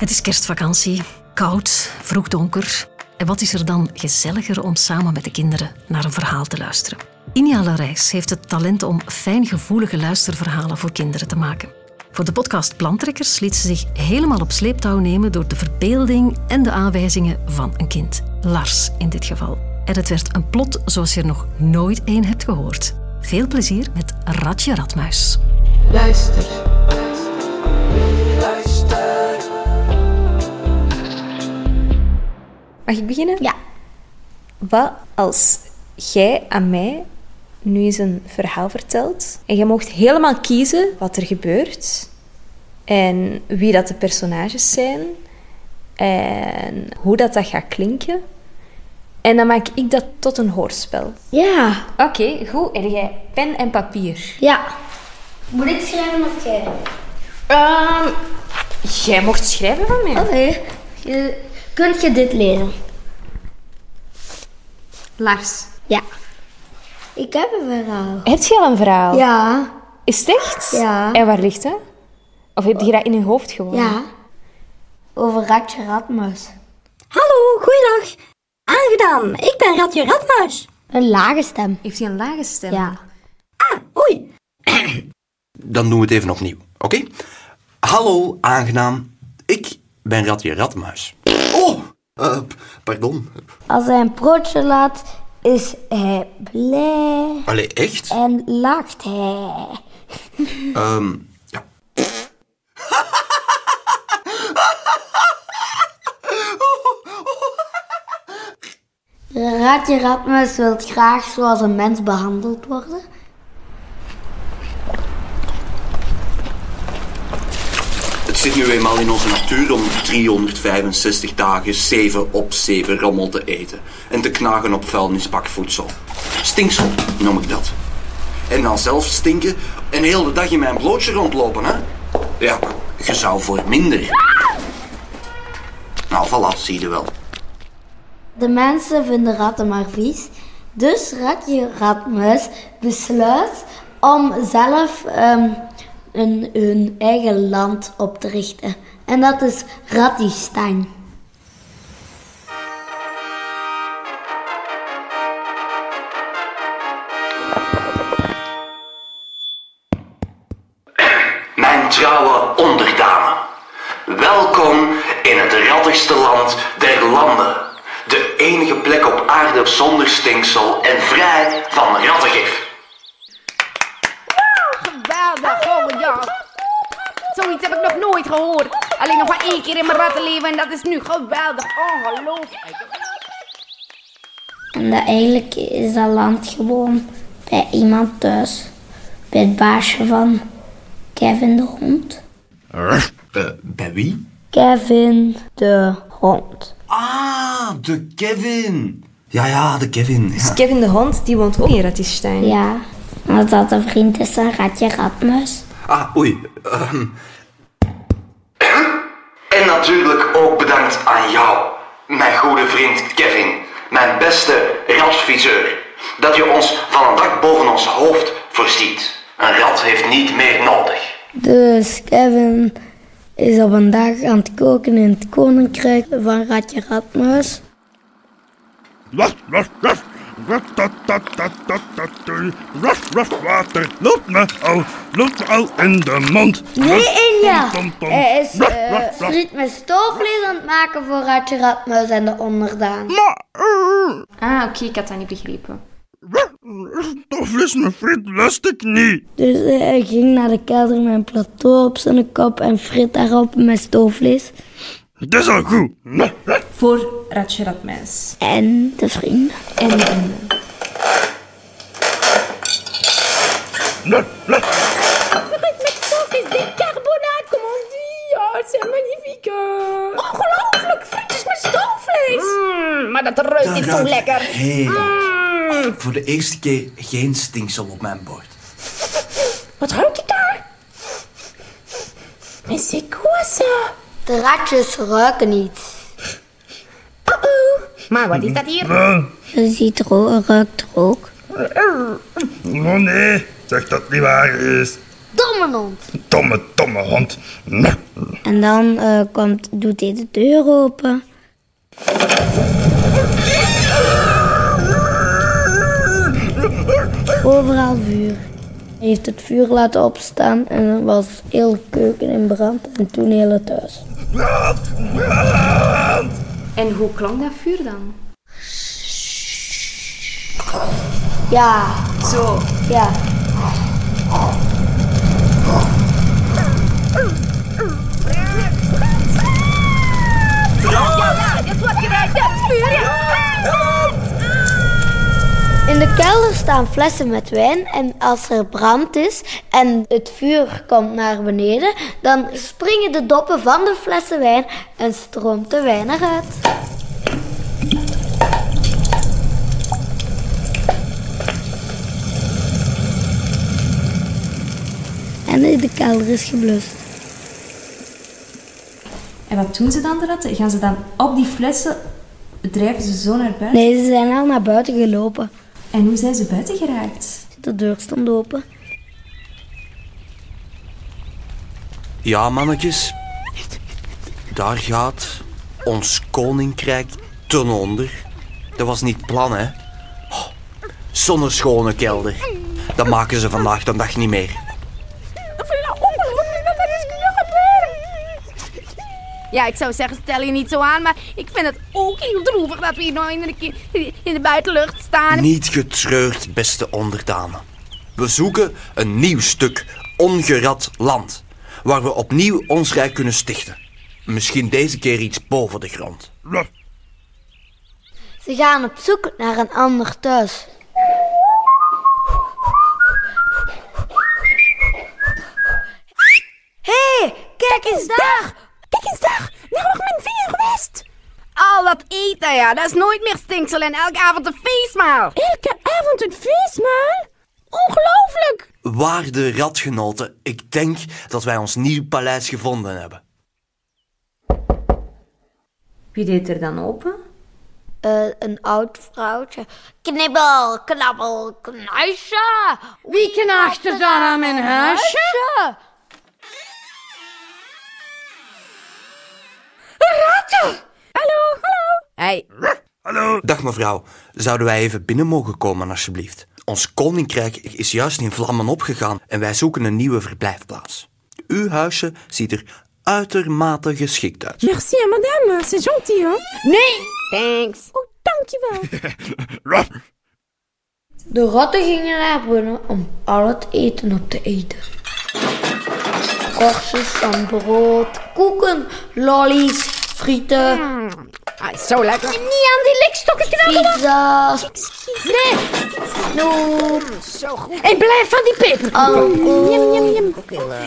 Het is kerstvakantie, koud, vroeg donker. En wat is er dan gezelliger om samen met de kinderen naar een verhaal te luisteren? Inia Larijs heeft het talent om fijngevoelige luisterverhalen voor kinderen te maken. Voor de podcast Plantrekkers liet ze zich helemaal op sleeptouw nemen door de verbeelding en de aanwijzingen van een kind. Lars in dit geval. En het werd een plot zoals je er nog nooit één hebt gehoord. Veel plezier met Ratje Radmuis. Luister. Mag ik beginnen? Ja. Wat als jij aan mij nu eens een verhaal vertelt en jij mocht helemaal kiezen wat er gebeurt en wie dat de personages zijn en hoe dat, dat gaat klinken. En dan maak ik dat tot een hoorspel. Ja. Oké, goed. En jij pen en papier. Ja. Moet ik schrijven of jij? Ehm, jij mocht schrijven van mij. Oké. Je, kunt je dit lezen? Lars. Ja. Ik heb een verhaal. Heb je al een verhaal? Ja. Is het echt? Ja. En waar ligt dat? Of heb je dat in je hoofd gewoon? Ja. Over Ratje Radmuis. Hallo, goeiedag. Aangedaan, ik ben Ratje Radmuis. Een lage stem. Heeft hij een lage stem? Ja. Ah, oei. Dan doen we het even opnieuw, oké? Hallo, aangenaam. Ik ben Ratje Radmuis. Oh, eh, pardon. Als hij een broodje laat, is hij blij Allee, echt? en lacht hij. Ehm, ja. Ratje Radmuis wil graag zoals een mens behandeld worden. Zit nu eenmaal in onze natuur om 365 dagen 7 op 7 rommel te eten. En te knagen op vuilnisbakvoedsel. Stinksel noem ik dat. En dan zelf stinken en heel de dag in mijn blootje rondlopen, hè? Ja, je zou voor minder. Nou, voilà, zie je wel. De mensen vinden ratten maar vies. Dus Ratje Radmuis besluit om zelf ehm, een, hun eigen land op te richten. En dat is Rattistein. Mijn trouwe onderdanen. Welkom in het rattigste land der landen. De enige plek op aarde zonder stinksel en vrij van rattengif. Geweldig, oh ja. Zoiets heb ik nog nooit gehoord. Alleen nog maar één keer in mijn rattenleven en dat is nu geweldig. Ongelooflijk. En dat eigenlijk is dat land gewoon bij iemand thuis. Bij het baasje van Kevin de hond. Eh, bij wie? Kevin de hond. Ah, de Kevin. Ja, ja, de Kevin. Ja. Kevin de hond, die woont ook in Rattistein. Ja, omdat dat een vriend is van Ratje Radmuis. Ah, oei. ehm. En natuurlijk ook bedankt aan jou, mijn goede vriend Kevin. Mijn beste ratviseur. Dat je ons van een dak boven ons hoofd voorziet. Een rat heeft niet meer nodig. Dus Kevin is op een dag aan het koken in het koninkrijk van Ratje. Ras, ras, ras. Ratatatatatatatui. Ras, ras, water. Loopt me al, loopt al in de mond. Nee, Tom. Hij is eh, ras. friet met stoofvlees aan het maken voor Ratje Radmuis en de onderdaan. Maar, eh, Ah, oké, ik had dat niet begrepen. stoofvlees met friet lust ik niet. Dus eh, hij ging naar de kelder met een plateau op zijn kop en frit daarop met stoofvlees. Het is al goed. Voor Ratje Radmuis. En de vrienden. En de vrienden. C'est magnifique. Ongelooflijk, frietjes met stoofvlees. Mm, maar dat ruikt niet zo lekker. Heerlijk. Voor de eerste keer geen stinksel op mijn bord. Wat ruik je daar? Mais c'est quoi ça? De ratjes ruiken niet. Uh-oh. Maar wat is dat hier? Je ziet ruikt rook. Oh nee, zeg dat het niet waar is. Domme hond. Domme, domme hond. En dan eh, komt, doet hij de deur open. Overal vuur. Hij heeft het vuur laten opstaan en er was heel de keuken in brand en toen heel het huis. En hoe klonk dat vuur dan? Ja, Zo. ja. In de kelder staan flessen met wijn en als er brand is en het vuur komt naar beneden, dan springen de doppen van de flessen wijn en stroomt de wijn eruit. En de kelder is geblust. En wat doen ze dan, de ratten? Gaan ze dan op die flessen, drijven ze zo naar buiten? Nee, ze zijn al naar buiten gelopen. En hoe zijn ze buiten geraakt? De deur stond open. Ja, mannetjes. Daar gaat ons koninkrijk ten onder. Dat was niet het plan, hè? Oh, Zonneschone kelder. Dat maken ze vandaag de dag niet meer. Ja, ik zou zeggen, stel je niet zo aan, maar ik vind het ook heel droevig dat we hier nou in de, in de buitenlucht staan. Niet getreurd, beste onderdanen. We zoeken een nieuw stuk ongerat land. Waar we opnieuw ons rijk kunnen stichten. Misschien deze keer iets boven de grond. Ze gaan op zoek naar een ander thuis. Hé, hey, kijk eens daar! Kijk eens daar, nou nog mijn vinger geweest. Al dat eten, ja, dat is nooit meer stinksel en elke avond een feestmaal. Elke avond een feestmaal? Ongelooflijk. Waarde radgenoten, ik denk dat wij ons nieuw paleis gevonden hebben. Wie deed er dan open? Eh, een oud vrouwtje. Knibbel, knabbel, knuisje. Wie knaagt er dan aan mijn huisje? Ratten! Hallo, hallo. Hey, hallo. Dag mevrouw, zouden wij even binnen mogen komen alsjeblieft? Ons koninkrijk is juist in vlammen opgegaan en wij zoeken een nieuwe verblijfplaats. Uw huisje ziet er uitermate geschikt uit. merci à madame, c'est gentil, hein? Nee, thanks. Oh, dankjewel. De ratten gingen naar binnen om al het eten op te eten. Korstjes van brood, koeken, lollies, frieten, Ah, zo lekker. Niet aan die likstokken knabbelen. Nee. Snoep. Zo goed. En blijf van die pip. Alcohol.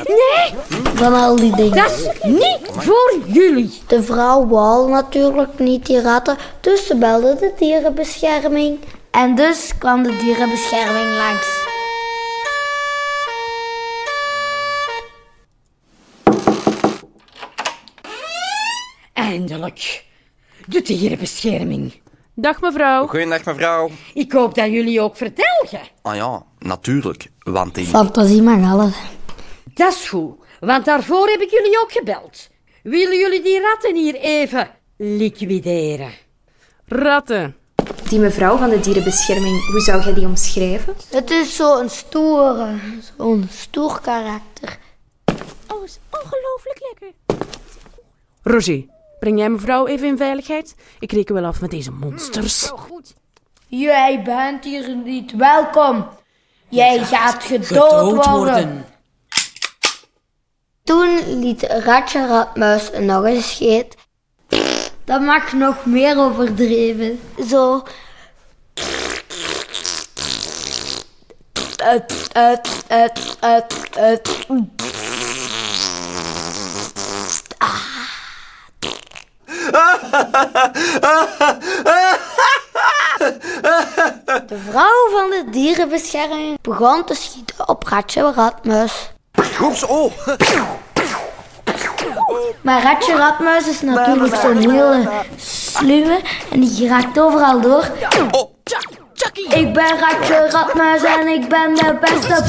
Nee, Van al die dingen. dat is niet voor jullie. De vrouw wou natuurlijk niet die ratten, dus ze belde de dierenbescherming. En dus kwam de dierenbescherming langs. Eindelijk. De dierenbescherming. Dag mevrouw. Goeiedag mevrouw. Ik hoop dat jullie ook vertelgen. Ah ja, natuurlijk, want in... Fantasie mag alles. Dat is goed, want daarvoor heb ik jullie ook gebeld. Willen jullie die ratten hier even liquideren? Ratten. Die mevrouw van de dierenbescherming, hoe zou jij die omschrijven? Het is zo'n stoere, zo'n stoer karakter. Oh, is ongelooflijk lekker. Roger, breng jij mevrouw even in veiligheid? Ik reken wel af met deze monsters. Zo goed. Jij bent hier niet welkom. Jij gaat gedood, worden. Toen liet Ratje Radmuis nog eens scheet. Dat mag nog meer overdreven. Zo. De vrouw van de dierenbescherming begon te schieten op Ratje Ratmuis. Oh. Maar Ratje Ratmuis is natuurlijk zo'n hele sluwe en die raakt overal door. Ik ben Ratje Radmuis en ik ben de beste.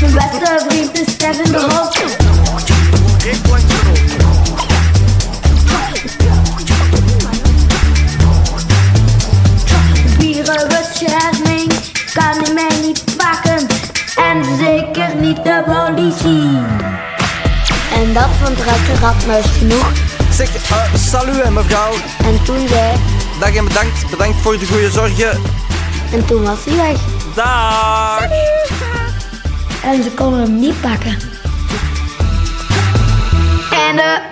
Mijn beste vriend is Kevin de hoogte. Ik word Bieren, bescherming kan mij niet pakken. En zeker niet de politie. En dat vond Rakker Radmuis genoeg. Zeg, uh, salut mevrouw. En toen zei... Dag en bedankt, bedankt voor de goede zorgen. En toen was hij weg. Dag. En ze konden hem niet pakken. En eh...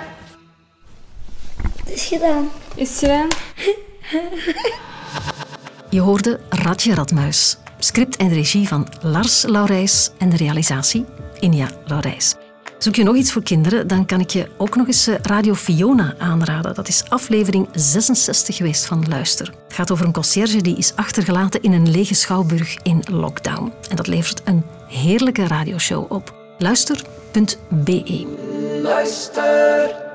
Het is gedaan. Is het gedaan? Je hoorde Radje Radmuis. Script en regie van Lars Laurijs en de realisatie Inja Laurijs. Zoek je nog iets voor kinderen, dan kan ik je ook nog eens eh, Radio Fiona aanraden. Dat is aflevering 66 geweest van Luister. Het gaat over een conciërge die is achtergelaten in een lege schouwburg in lockdown. En dat levert een heerlijke radioshow op. Luister.be Luister.